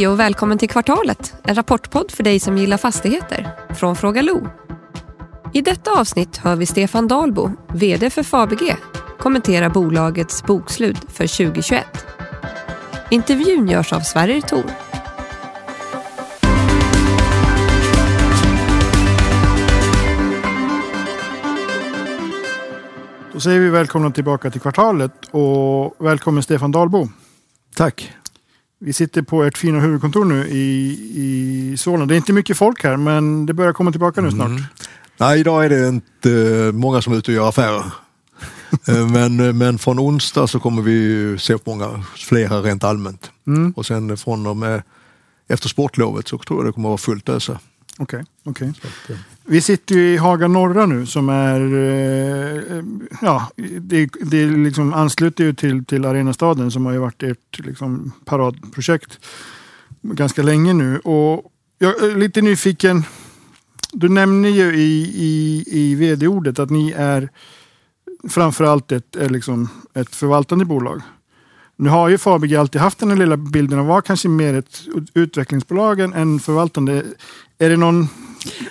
Hej och välkommen till Kvartalet, en rapportpodd för dig som gillar fastigheter, från Fråga Lo. I detta avsnitt hör vi Stefan Dalbo, VD för Fabege, kommentera bolagets bokslut för 2021. Intervjun görs av Sverrir Thor. Då säger vi välkomna tillbaka till kvartalet och välkommen Stefan Dalbo. Tack. Vi sitter på ert fina huvudkontor nu i, i Solna. Det är inte mycket folk här men det börjar komma tillbaka nu snart. Mm. Nej, idag är det inte många som är ute och gör affärer. Eh, men, men från onsdag så kommer vi se många flera rent allmänt. Mm. Och sen från och med efter sportlovet så tror jag det kommer att vara fullt ösa. Okej, okay, okay. Vi sitter ju i Haga norra nu som är, eh, ja, det, det liksom ansluter ju till, till Arenastaden som har ju varit ert liksom, paradprojekt ganska länge nu. Och jag är lite nyfiken, du nämner ju i, i, i vd-ordet att ni är framförallt ett, liksom ett förvaltande bolag. Nu har ju Fabege alltid haft den här lilla bilden av att vara kanske mer ett utvecklingsbolag än förvaltande. Är det någon,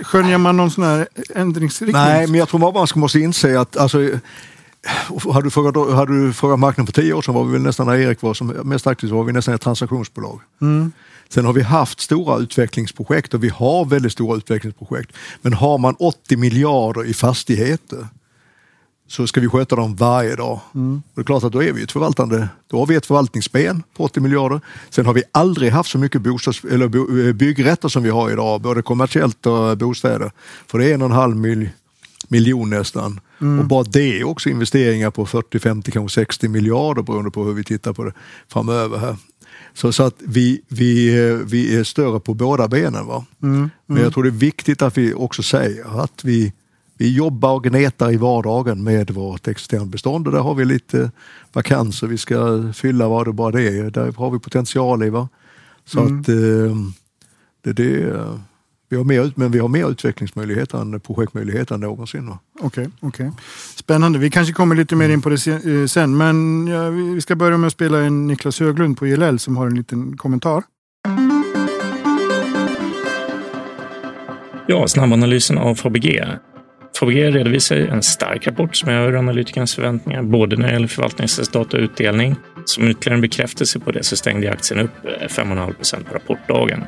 skönjer man någon sån här ändringsriktning? Nej, men jag tror man bara måste inse att alltså, hade du, frågat, hade du frågat marknaden för tio år sedan var vi nästan när Erik var som mest aktiv så var vi nästan ett transaktionsbolag. Mm. Sen har vi haft stora utvecklingsprojekt och vi har väldigt stora utvecklingsprojekt. Men har man 80 miljarder i fastigheter så ska vi sköta dem varje dag. Mm. Och det är klart att då är vi ett förvaltande, då har vi ett förvaltningsben på 80 miljarder. Sen har vi aldrig haft så mycket bostads, eller eh, byggrätter som vi har idag, både kommersiellt och bostäder. För det är en och en halv mil, miljon nästan. Mm. Och bara det är också investeringar på 40, 50, kanske 60 miljarder beroende på hur vi tittar på det framöver här. Så, så att vi, vi, eh, vi är större på båda benen. Va? Mm. Mm. Men jag tror det är viktigt att vi också säger att vi vi jobbar och gnetar i vardagen med vårt existerande bestånd och där har vi lite vakanser vi ska fylla vad det bara det är. Där har vi potential i. Va? Så mm. att eh, det, det, vi har mer, men vi har mer utvecklingsmöjligheter än projektmöjligheter än någonsin. Okej, okay, okay, Spännande. Vi kanske kommer lite mer in på det eh, sen, men ja, vi ska börja med att spela en Niklas Höglund på ILL som har en liten kommentar. Ja, snabbanalysen av Fabege Fabege redovisar en stark rapport som är över analytikernas förväntningar, både när det gäller förvaltningsresultat och utdelning. Som ytterligare en bekräftelse på det så stängde aktien upp eh, 5,5 procent på rapportdagen. Om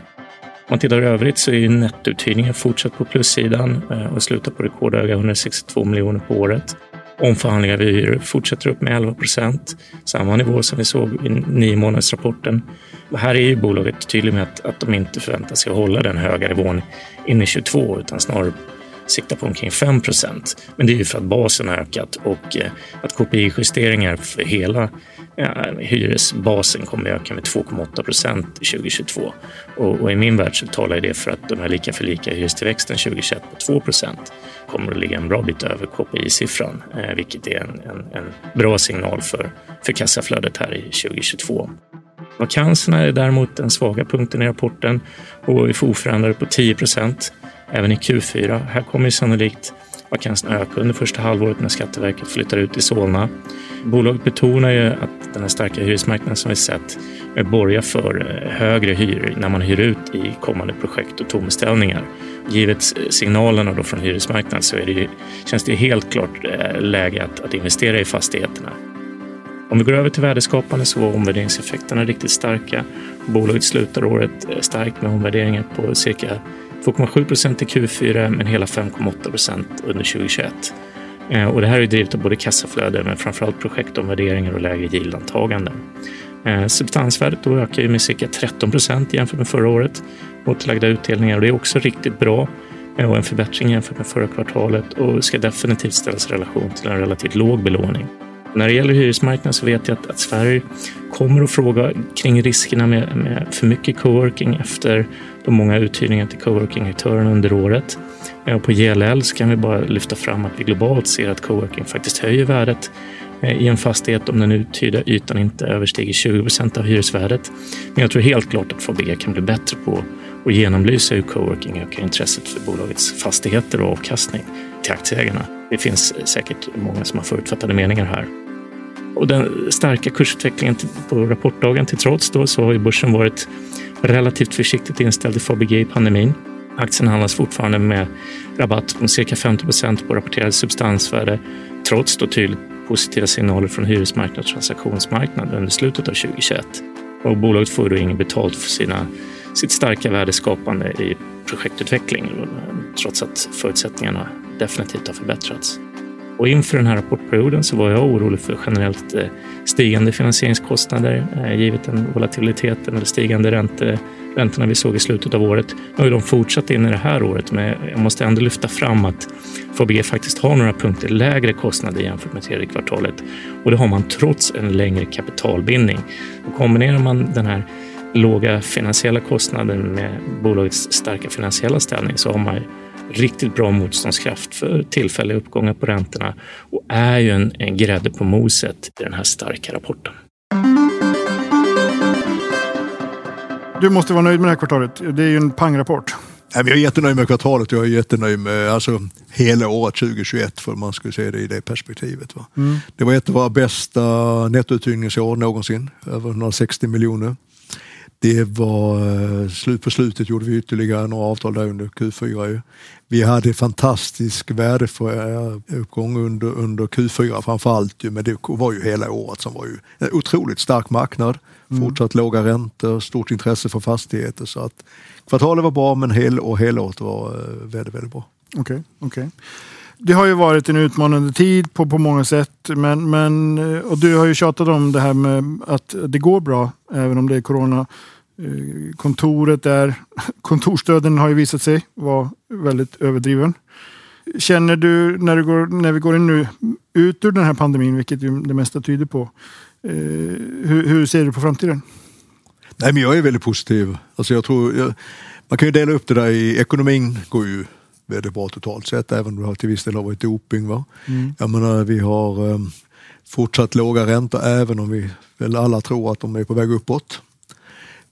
man tittar i övrigt så är nettouthyrningen fortsatt på plussidan eh, och slutar på rekordhöga 162 miljoner på året. Omförhandlingar vid hyror fortsätter upp med 11 procent, samma nivå som vi såg i nio månadsrapporten. Här är ju bolaget tydligt med att, att de inte förväntar sig att hålla den höga nivån in i 22 utan snarare siktar på omkring 5% Men det är ju för att basen har ökat och eh, att KPI-justeringar för hela eh, hyresbasen kommer att öka med 2,8 procent 2022. Och, och, i min värld så talar det för att den här lika för lika hyrestillväxten 2021 på 2 procent kommer att ligga en bra bit över KPI-siffran, eh, vilket är en, en, en bra signal för, för kassaflödet här i 2022. Vakanserna är däremot den svaga punkten i rapporten och är oförändrade på 10 procent även i Q4. Här kommer sannolikt vakansen öka under första halvåret när Skatteverket flyttar ut i Solna. Bolaget betonar ju att den här starka hyresmarknaden som vi sett borgar för eh, högre hyror när man hyr ut i kommande projekt och tomställningar. Givet signalerna då från hyresmarknaden så är det ju, känns det helt klart eh, läge att, att investera i fastigheterna. Om vi går över till värdeskapande så var omvärderingseffekterna riktigt starka. Bolaget slutar året eh, starkt med omvärderingar på cirka 2,7 procent i Q4 men hela 5,8 procent under 2021. Eh, och det här är drivet av både kassaflöde men framförallt projektomvärderingar och lägre yieldantaganden. Eh, substansvärdet då ökar ju med cirka 13 procent jämfört med förra året. Återlagda utdelningar och det är också riktigt bra eh, och en förbättring jämfört med förra kvartalet och ska definitivt ställas i relation till en relativt låg belåning. När det gäller hyresmarknaden så vet jag att, att Sverige kommer att fråga kring riskerna med, med för mycket coworking efter de många uthyrningarna till coworking-aktörerna under året. Eh, och på JLL så kan vi bara lyfta fram att vi globalt ser att coworking faktiskt höjer värdet eh, i en fastighet om den uthyrda ytan inte överstiger 20 procent av hyresvärdet. Men jag tror helt klart att Fabege kan bli bättre på att genomlysa hur coworking ökar intresset för bolagets fastigheter och avkastning till aktieägarna. Det finns säkert många som har förutfattade meningar här. Och den starka kursutvecklingen på rapportdagen till trots då, så har ju börsen varit relativt försiktigt inställd till Fabege i pandemin. Aktien handlas fortfarande med rabatt på cirka 50 procent på rapporterade substansvärde trots då tydligt positiva signaler från hyresmarknad och transaktionsmarknad under slutet av 2021. Och bolaget får då inget betalt för sina, sitt starka värdeskapande i projektutveckling trots att förutsättningarna definitivt har förbättrats. Och inför den här rapportperioden så var jag orolig för generellt eh, stigande finansieringskostnader eh, givet den volatiliteten eller stigande räntor, räntorna vi såg i slutet av året. Nu har de fortsatt in i det här året, men jag måste ändå lyfta fram att Fabege faktiskt har några punkter lägre kostnader jämfört med tredje kvartalet och det har man trots en längre kapitalbindning. Och kombinerar man den här låga finansiella kostnaden med bolagets starka finansiella ställning så har man riktigt bra motståndskraft för tillfälliga uppgångar på räntorna och är ju en, en grädde på moset i den här starka rapporten. Du måste vara nöjd med det här kvartalet. Det är ju en pangrapport. jag är jättenöjd med kvartalet och jag är jättenöjd med alltså, hela året 2021 för man skulle se det i det perspektivet. Va? Mm. Det var ett av våra bästa nettouthyrningsår någonsin, över 160 miljoner. Det var eh, slut på slutet gjorde vi ytterligare några avtal där under Q4. Vi hade fantastisk värdeuppgång under, under Q4 framförallt men det var ju hela året som var ju en otroligt stark marknad. Mm. Fortsatt låga räntor, stort intresse för fastigheter så att kvartalet var bra men hel och helåret var eh, väldigt, väldigt bra. Okej, okay, okay. Det har ju varit en utmanande tid på, på många sätt men, men, eh, och du har ju tjatat om det här med att det går bra även om det är corona. Eh, kontoret där, kontorsdöden har ju visat sig vara väldigt överdriven. Känner du när, du går, när vi går in nu ut ur den här pandemin, vilket ju det mesta tyder på, eh, hur, hur, ser du på framtiden? Nej, men jag är väldigt positiv. Alltså jag tror, jag, man kan ju dela upp det där i ekonomin går ju väldigt bra totalt sett, även om det till viss del har varit doping. Va? Mm. Jag menar, vi har um, fortsatt låga räntor även om vi väl alla tror att de är på väg uppåt.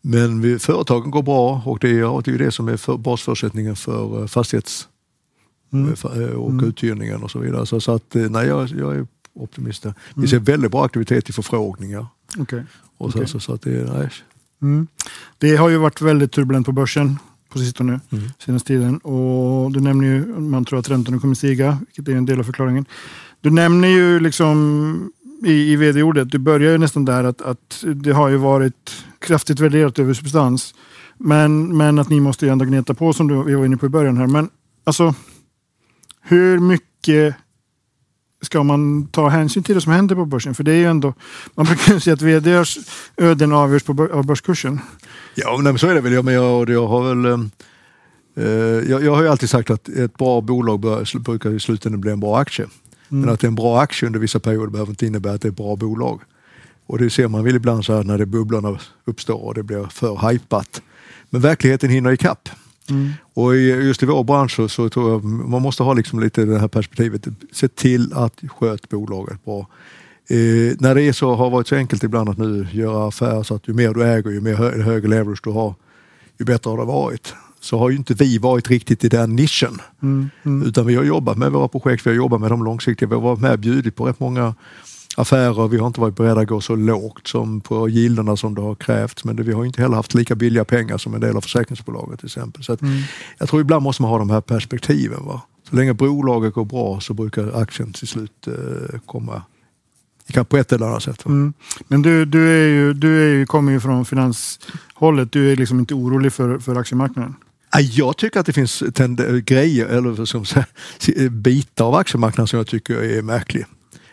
Men vi, företagen går bra och det är, det är det som är för, basförutsättningen för eh, fastighets mm. Eh, eh, och mm. uthyrningen och så vidare. Så, så att, nej, jag, jag är optimist. Vi mm. ser väldigt bra aktivitet i förfrågningar. Okay. Och så, okay. så, så, att det, nej. Mm. det har ju varit väldigt turbulent på börsen på sistone, mm. senaste tiden. Och du nämner ju, man tror att räntorna kommer stiga, vilket är en del av förklaringen. Du nämner ju liksom i, i vd-ordet, du börjar ju nästan där att, att det har ju varit kraftigt värderat över substans. Men, men att ni måste ju ändå gneta på som du, vi var inne på i början här. Men alltså, hur mycket ska man ta hänsyn till det som händer på börsen? För det är ju ändå, man brukar säga att vdrs öden avgörs på, av börskursen. Ja, men så är det väl. Men jag, jag har väl ehm, eh, jag, jag, har ju alltid sagt att ett bra bolag bör, brukar i slutändan bli en bra aktie. Mm. Men att det är en bra aktie under vissa perioder behöver inte innebära att det är ett bra bolag. Och det ser man väl ibland så här när det bubblorna uppstår och det blir för hajpat. Men verkligheten hinner ikapp. Mm. Och just i vår bransch så, så, tror jag man måste ha liksom lite det här perspektivet. Se till att sköta bolaget bra. Eh, när det är så, har varit så enkelt ibland att nu göra affärer så att ju mer du äger, ju mer hö högre leverage du har, ju bättre har det varit. Så har ju inte vi varit riktigt i den nischen. Mm, mm. Utan vi har jobbat med våra projekt, vi har jobbat med dem långsiktigt. Vi har varit med och bjudit på rätt många affärer. Vi har inte varit beredda att gå så lågt som på gilderna som det har krävts. Men det, vi har inte heller haft lika billiga pengar som en del av försäkringsbolaget till exempel. Så mm. Jag tror ibland måste man ha de här perspektiven. Va? Så länge bolaget går bra så brukar aktien till slut eh, komma på ett eller annat sätt. Mm. Men du, du, är ju, du är ju, kommer ju från finanshållet. Du är liksom inte orolig för, för aktiemarknaden? Jag tycker att det finns grejer, eller som bitar av aktiemarknaden som jag tycker är märkliga.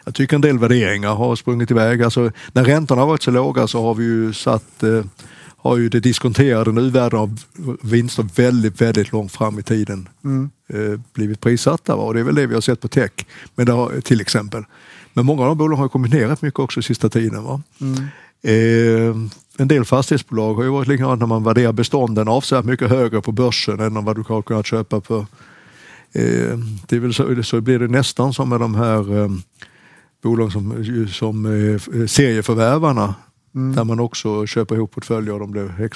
Jag tycker en del värderingar har sprungit iväg. Alltså, när räntorna har varit så låga så har vi ju satt eh, har ju det diskonterade nuvärdet av vinster väldigt, väldigt långt fram i tiden mm. eh, blivit prissatta. Va? Och det är väl det vi har sett på tech men har, till exempel. Men många av de bolagen har kommit ner rätt mycket också sista tiden. Va? Mm. Eh, en del fastighetsbolag har ju varit likadant när man värderar bestånden avsevärt mycket högre på börsen än vad du har kunnat köpa på eh, det så, så blir det nästan som med de här eh, bolag som, som eh, serieförvärvarna Mm. Där man också köper ihop portföljer och de blir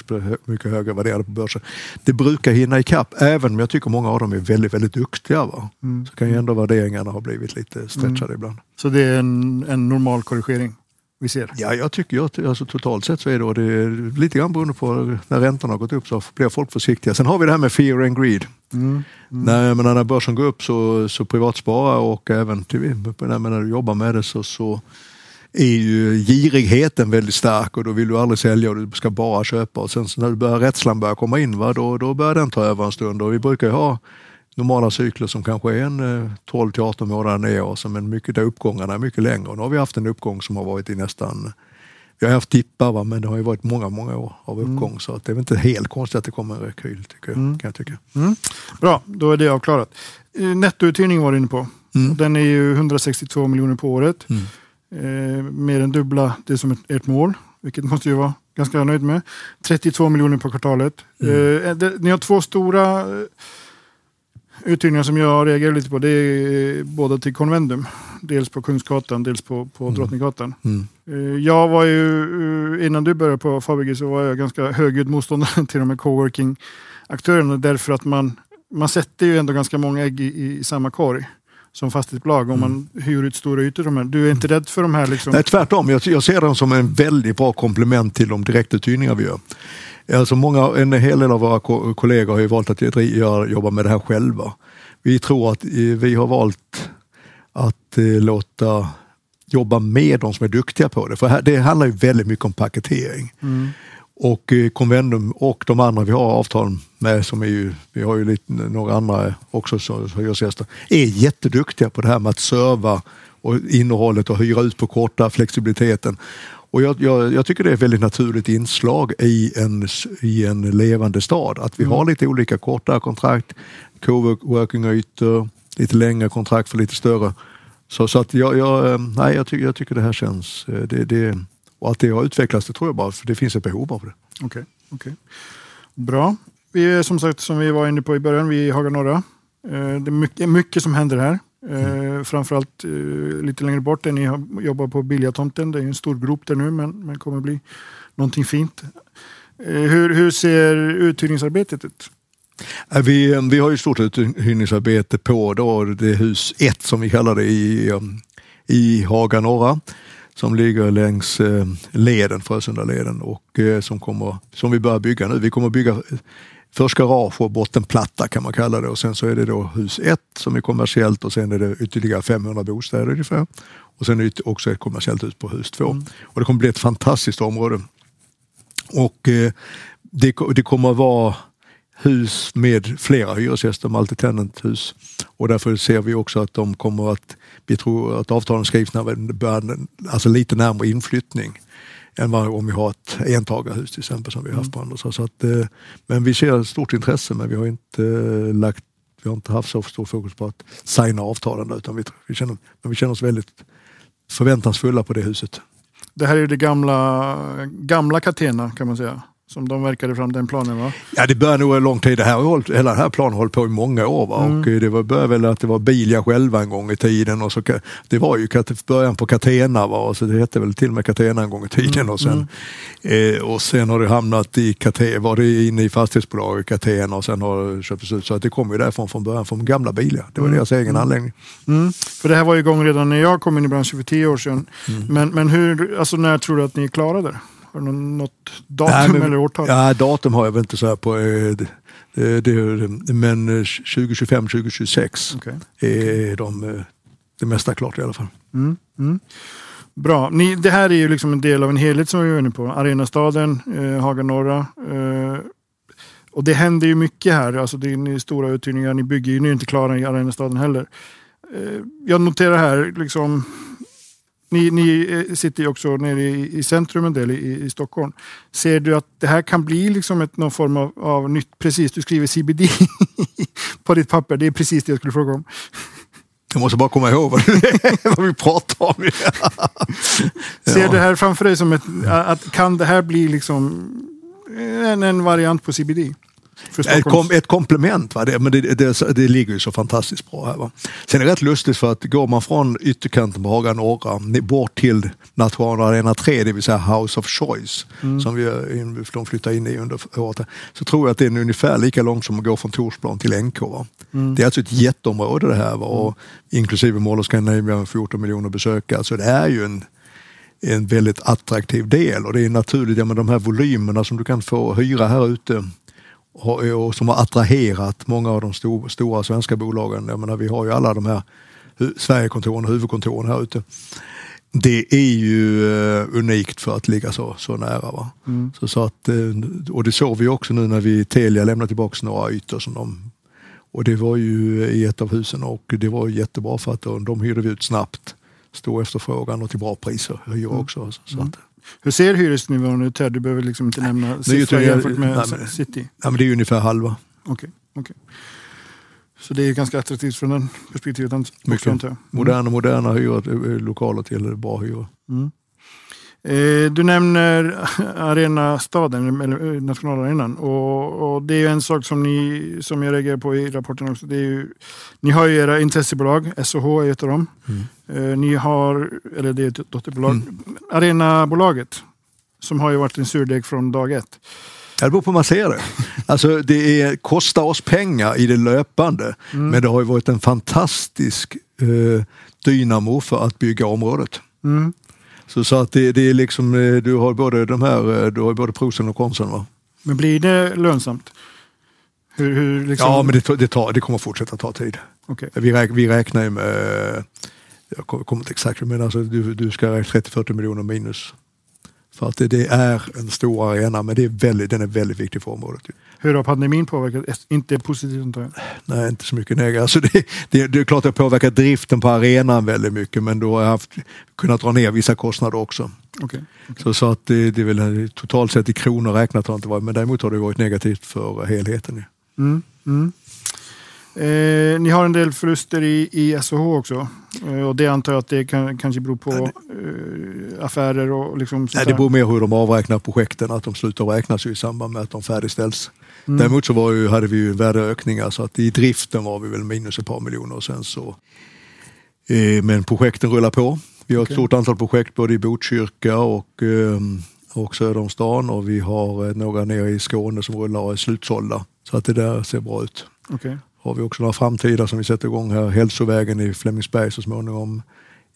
mycket högre värderade på börsen. Det brukar hinna ikapp, även om jag tycker många av dem är väldigt, väldigt duktiga. Va? Mm. Så kan ju ändå värderingarna ha blivit lite stretchade mm. ibland. Så det är en, en normal korrigering? vi ser? Ja, jag tycker jag, alltså, totalt sett så är det, det är lite grann beroende på när räntorna har gått upp så blir folk försiktiga. Sen har vi det här med fear and greed. Mm. Mm. När, menar, när börsen går upp så, så privatspara och även till, när du jobbar med det så, så är ju girigheten väldigt stark och då vill du aldrig sälja och du ska bara köpa. Och sen när du börjar rädslan börjar komma in, va, då, då börjar den ta över en stund. Och vi brukar ju ha normala cykler som kanske är en eh, 12 till 18 månader ner men mycket där uppgångarna är mycket längre. Och nu har vi haft en uppgång som har varit i nästan vi har haft dippar va? men det har ju varit många, många år av mm. uppgång mm. så att det är väl inte helt konstigt att det kommer en rekyl tycker jag, mm. kan jag tycka. Mm. Bra, då är det avklarat. Eh, nettouthyrning var du inne på. Mm. Den är ju 162 miljoner på året. Mm. Eh, mer än dubbla det som ert mål, vilket måste ju vara ganska nöjd med. 32 miljoner på kvartalet. Eh, det, ni har två stora uthyrningar som jag reagerar lite på det är båda till Convendum. Dels på Kungsgatan, dels på, på mm. Drottninggatan. Mm. Eh, jag var ju, eh, innan du började på Fabege så var jag ganska högljudd motståndare till de här coworking-aktörerna därför att man, man sätter ju ändå ganska många ägg i, i samma korg som fastighetsbolag om man mm. hyr ut stora ytor. Här. Du är inte rädd för de här? Liksom... Nej, tvärtom. Jag, jag ser dem som en väldigt bra komplement till de direktuthyrningar vi gör. Alltså många, en hel del av våra kollegor har ju valt att jobba med det här själva. Vi tror att vi har valt att eh, låta jobba med de som är duktiga på det. För det handlar ju väldigt mycket om paketering. Mm. Och eh, Convendum och de andra vi har avtal med, som är ju, vi har ju lite, några andra också som hyresgäster, är jätteduktiga på det här med att serva och innehållet och hyra ut på korta, flexibiliteten. Och jag, jag, jag, tycker det är ett väldigt naturligt inslag i en, i en levande stad att vi mm. har lite olika korta kontrakt, co-working-ytor, lite längre kontrakt för lite större. Så, så att jag, jag, nej, jag, tycker, jag tycker det här känns... Eh, det, det, och att det har utvecklats, det tror jag bara för det finns ett behov av det. Okej, okay, okay. Bra. Vi är som sagt, som vi var inne på i början, vi är i Haga Norra. Eh, det är mycket, mycket som händer här. Mm. Framförallt eh, lite längre bort där ni jobbar på Biljatomten. Det är en stor grop där nu men, men kommer bli någonting fint. Eh, hur, hur ser uthyrningsarbetet ut? Vi, vi har ju stort uthyrningsarbete på då, det hus 1 som vi kallar det i, i Haga norra som ligger längs leden, Frösundaleden och som, kommer, som vi börjar bygga nu. Vi kommer bygga Först garage och bottenplatta kan man kalla det och sen så är det då hus 1 som är kommersiellt och sen är det ytterligare 500 bostäder ungefär. Och sen är det också ett kommersiellt hus på hus 2. Mm. Och det kommer bli ett fantastiskt område. Och eh, det, det kommer vara hus med flera hyresgäster, multitenant-hus. Och därför ser vi också att de kommer att, vi tror att avtalen skrivs när vi börjar, alltså lite närmare inflyttning än om vi har ett entagarhus till exempel som vi har haft på andra. Så att, eh, men vi ser stort intresse men vi har inte eh, lagt vi har inte haft så stor fokus på att signa avtalen utan vi, vi, känner, men vi känner oss väldigt förväntansfulla på det huset. Det här är det gamla, gamla Catena kan man säga som de verkade fram den planen va? Ja det började nog en lång tid. Det här, hållit, hela den här planen har hållit på i många år. Va? Mm. Och det var, började väl att det var Bilia själva en gång i tiden. Och så, det var ju början på Catena va? Och så det hette väl till och med Catena en gång i tiden. Mm. Och, sen, mm. eh, och sen har det hamnat i Catena, var det inne i fastighetsbolaget Catena och sen har det köpts ut. Så att det kom ju därifrån från början, från gamla Bilia. Det var mm. deras egen mm. anläggning. Mm. För det här var igång redan när jag kom in i branschen för tio år sedan. Mm. Men, men hur, alltså när tror du att ni är klara där? Har du något datum Nej, men, eller årtal? Ja, datum har jag väl inte så här på. Eh, det, det, men 2025, 2026 okay. är de, eh, det mesta klart i alla fall. Mm, mm. Bra. Ni, det här är ju liksom en del av en helhet som vi var inne på. Arenastaden, eh, Haga norra. Eh, och det händer ju mycket här. Alltså det är stora uthyrningar. Ni bygger ju, ni är inte klara i Arenastaden heller. Eh, jag noterar här liksom ni, ni eh, sitter ju också nere i, i centrum en del i, i, Stockholm. Ser du att det här kan bli liksom ett, någon form av, av nytt, precis du skriver CBD på ditt papper, det är precis det jag skulle fråga om. Jag måste bara komma ihåg vad, vad vi pratar om. Ser ja. du det här framför dig som ett, att kan det här bli liksom en, en variant på CBD? Ett, kom, ett komplement, va? Det, men det, det, det, ligger ju så fantastiskt bra här. Va? Sen är det rätt lustigt för att går man från ytterkanten på Haga norra bort till Nationalarena 3, det vill säga House of Choice, mm. som vi, de flyttar in i under året, så tror jag att det är ungefär lika långt som att gå från Torsplan till NK. Mm. Det är alltså ett jätteområde det här, va? Och, inklusive Mall of Scandinavia, 14 miljoner besökare. Så det är ju en en väldigt attraktiv del och det är naturligt, ja, men de här volymerna som du kan få hyra här ute och, och som har attraherat många av de stor, stora svenska bolagen. Jag menar, vi har ju alla de här Sverigekontoren och huvudkontoren här ute. Det är ju uh, unikt för att ligga så, så nära. Va? Mm. Så, så att, uh, och det såg vi också nu när vi Telia lämnade tillbaka några ytor som de och det var ju i ett av husen och det var jättebra för att de, de hyrde vi ut snabbt. Stor efterfrågan och till bra priser, hyra mm. också. Mm. Så att, hur ser hyresnivån ut här? Du behöver liksom inte nämna siffror jämfört med nej, men, City. Nej, men det är ungefär halva. Okej. Okay, okay. Så det är ganska attraktivt från den perspektivet? Mycket. Mm. Moderna, moderna hyror, eh, lokaler till bra hyror. Mm. Eh, du nämner Arenastaden, eller eh, nationalarenan. Och, och, det är en sak som, ni, som jag reagerar på i rapporten också. Det är ju, ni har ju era intressebolag, SOH är ett av dem. Mm. Ni har, eller det är ett dotterbolag, mm. Arenabolaget. Som har ju varit en surdeg från dag ett. Det beror på hur man ser det. Alltså det är, kostar oss pengar i det löpande mm. men det har ju varit en fantastisk eh, dynamo för att bygga området. Mm. Så, så att det, det, är liksom, eh, du har både de här, eh, du har både prosen och konsen va? Men blir det lönsamt? Hur, hur liksom... Ja, men det, det, tar, det kommer fortsätta ta tid. Okay. Vi, räk, vi räknar ju med, jag kommer inte exakt, men alltså du, du ska räkna 30-40 miljoner minus för att det, är en stor arena men det är väldigt, den är väldigt viktig för området. Hur har pandemin påverkat? Inte positivt antar jag? Nej, inte så mycket negativt. Alltså det, det, det är klart att det har påverkat driften på arenan väldigt mycket men då har jag haft, kunnat dra ner vissa kostnader också. Okay, okay. Så, så att det, det är väl totalt sett i kronor räknat har det inte varit men däremot har det varit negativt för helheten. Mm, mm. Eh, ni har en del förluster i, i SOH också. Eh, och det antar jag att det kan, kanske beror på eh, affärer och liksom Nej, det beror mer hur de avräknar projekten, att de slutar räknas i samband med att de färdigställs. Mm. Däremot så var ju, hade vi ju värdeökningar så att i driften var vi väl minus ett par miljoner och sen så eh, men projekten rullar på. Vi har okay. ett stort antal projekt både i Botkyrka och, eh, och söder om stan och vi har eh, några nere i Skåne som rullar och är slutsålda. Så att det där ser bra ut. Okay har vi också några framtida som vi sätter igång här. Hälsovägen i Flemingsberg så småningom.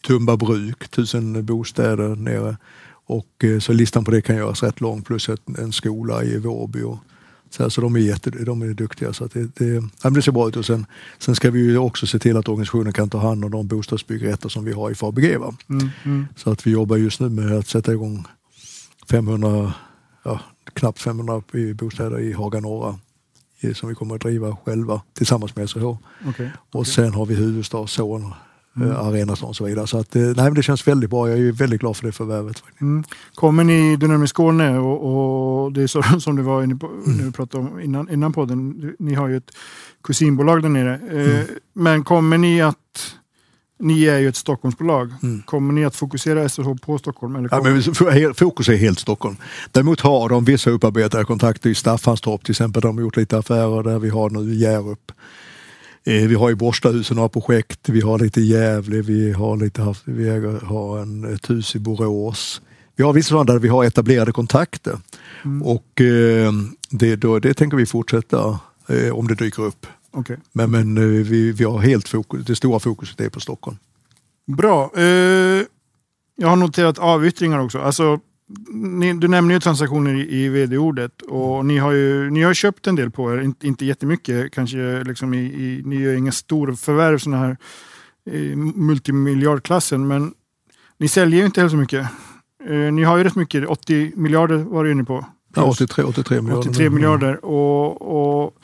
Tumba bruk, tusen bostäder nere. Och eh, så listan på det kan göras rätt lång plus en skola i Vårby. Och, så alltså de, är jätte, de är duktiga så det, det, ja, det ser bra ut. Och sen, sen ska vi ju också se till att organisationen kan ta hand om de bostadsbyggrätter som vi har i Fabege. Mm, mm. Så att vi jobbar just nu med att sätta igång 500, ja, knappt 500 bostäder i Haga norra som vi kommer att driva själva tillsammans med SH. Okay. Och okay. sen har vi huvudstadsson, mm. Eh, arenan och så vidare. Så att, eh, nej, det känns väldigt bra. Jag är väldigt glad för det förvärvet. Mm. Kommer ni, nämner Skåne och, och, det är så som du var inne på mm. pratade om innan, innan podden. Ni har ju ett kusinbolag där nere. Eh, mm. Men kommer ni att ni är ju ett Stockholmsbolag. Mm. Kommer ni att fokusera SSH på Stockholm? Eller ja, men fokus är helt Stockholm. Däremot har de vissa upparbetade kontakter i Staffanstorp till exempel. De har gjort lite affärer där. Vi har nu Hjärup. Eh, vi har i Borstahusen några projekt. Vi har lite i Gävle. Vi har, lite haft, vi har en, ett hus i Borås. Vi har vissa sådana där vi har etablerade kontakter. Mm. Och eh, det, då, det tänker vi fortsätta eh, om det dyker upp. Okay. Men, men eh, vi, vi har helt fokus, det stora fokuset är på Stockholm. Bra. Eh, jag har noterat avyttringar också. Alltså, ni, du nämner ju transaktioner i, i vd-ordet och ni har ju ni har köpt en del på er, inte, inte jättemycket kanske. Liksom i, i, ni gör inga stora förvärv sådana här i multimiljardklassen men ni säljer ju inte heller så mycket. Eh, ni har ju rätt mycket, 80 miljarder var du inne på. Ja, 83, 83 miljarder. 83 miljarder och, och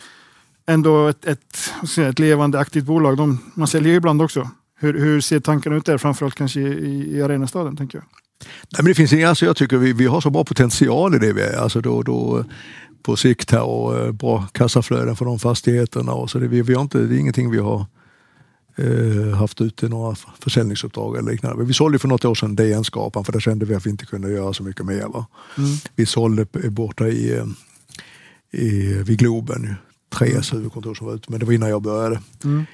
ändå ett, ett, ett levande aktivt bolag. De, man säljer ju ibland också. Hur, hur ser tankarna ut där? Framförallt kanske i, i Arenastaden tänker jag. Nej, men det finns alltså jag tycker vi, vi har så bra potential i det vi är. Alltså då, då, på sikt här och eh, bra kassaflöden för de fastigheterna. Och så det, vi, vi har inte, det är ingenting vi har eh, haft ute några försäljningsuppdrag eller liknande. Vi sålde för något år sedan DN-skapan för där kände vi att vi inte kunde göra så mycket mer. Mm. Vi sålde borta i, eh, i, vid Globen Treas huvudkontor som var ute, men det var innan jag började. Mm.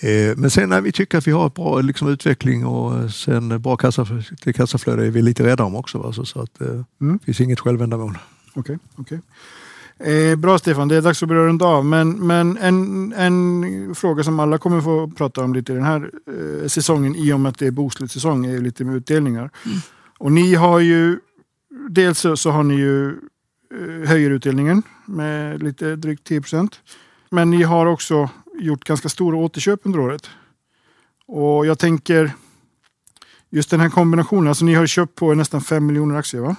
Eh, men sen när vi tycker att vi har ett bra liksom, utveckling och sen bra kassa, kassaflöde är vi lite rädda om också. Va? Så, så att, eh, mm. finns inget självändamål. Okej, okay, okay. Eh, bra Stefan, det är dags att börja runda av. Men, men en, en fråga som alla kommer få prata om lite i den här eh, säsongen i och med att det är bokslutssäsong är lite med utdelningar. Mm. Och ni har ju, dels så, så har ni ju höjer utdelningen med lite drygt 10 procent. Men ni har också gjort ganska stora återköp under året. Och jag tänker, just den här kombinationen, alltså ni har köpt på nästan 5 miljoner aktier va?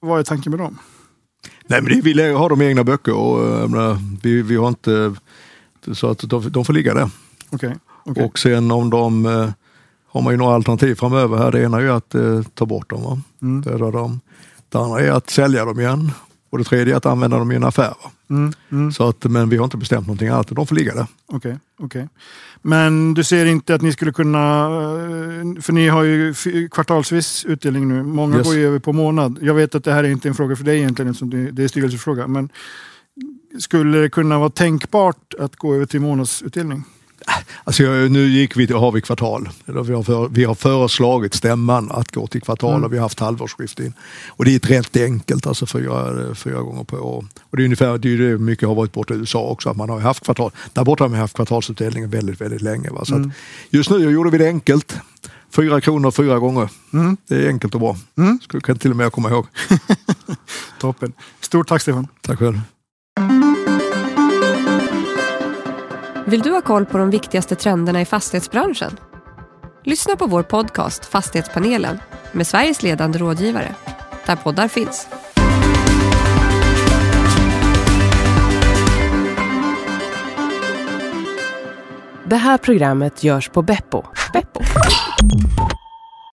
Vad är tanken med dem? Nej men vi har de i egna böcker och eh, menar, vi, vi har inte så att de, de får ligga där. Okej. okej. Och sen om de eh, har man ju några alternativ framöver här. Det ena är ju att eh, ta bort dem. Va? Mm. Döda dem. Det andra är att sälja dem igen. Och det tredje är att använda dem i en affär. Mm, mm, Så att, men vi har inte bestämt någonting annat. De får ligga där. Okej, okej. Men du ser inte att ni skulle kunna, eh, för ni har ju kvartalsvis utdelning nu. Många Yes. går ju över på månad. Jag vet att det här är inte en fråga för dig egentligen, eftersom det är styrelsefråga. Men skulle det kunna vara tänkbart att gå över till månadsutdelning? Alltså, nu gick vi, har vi kvartal. Eller Vi har, för, vi har föreslagit stämman att gå till kvartal Mm. och vi har haft halvårsskifte in. Och det är rätt enkelt, alltså fyra, fyra gånger på år. Och det är ungefär det, är det mycket har varit borta i USA också, att man har haft kvartal. Där borta har man haft kvartalsutdelning väldigt, väldigt länge. Va? Så Mm. just nu gjorde vi det enkelt. Fyra kronor fyra gånger. Mm. Det är enkelt och bra. Mm. Skulle kan till och med jag komma ihåg. Toppen. Stort tack Stefan. Tack själv. Vill du ha koll på de viktigaste trenderna i fastighetsbranschen? Lyssna på vår podcast Fastighetspanelen med Sveriges ledande rådgivare, där poddar finns. Det här programmet görs på Beppo. Beppo.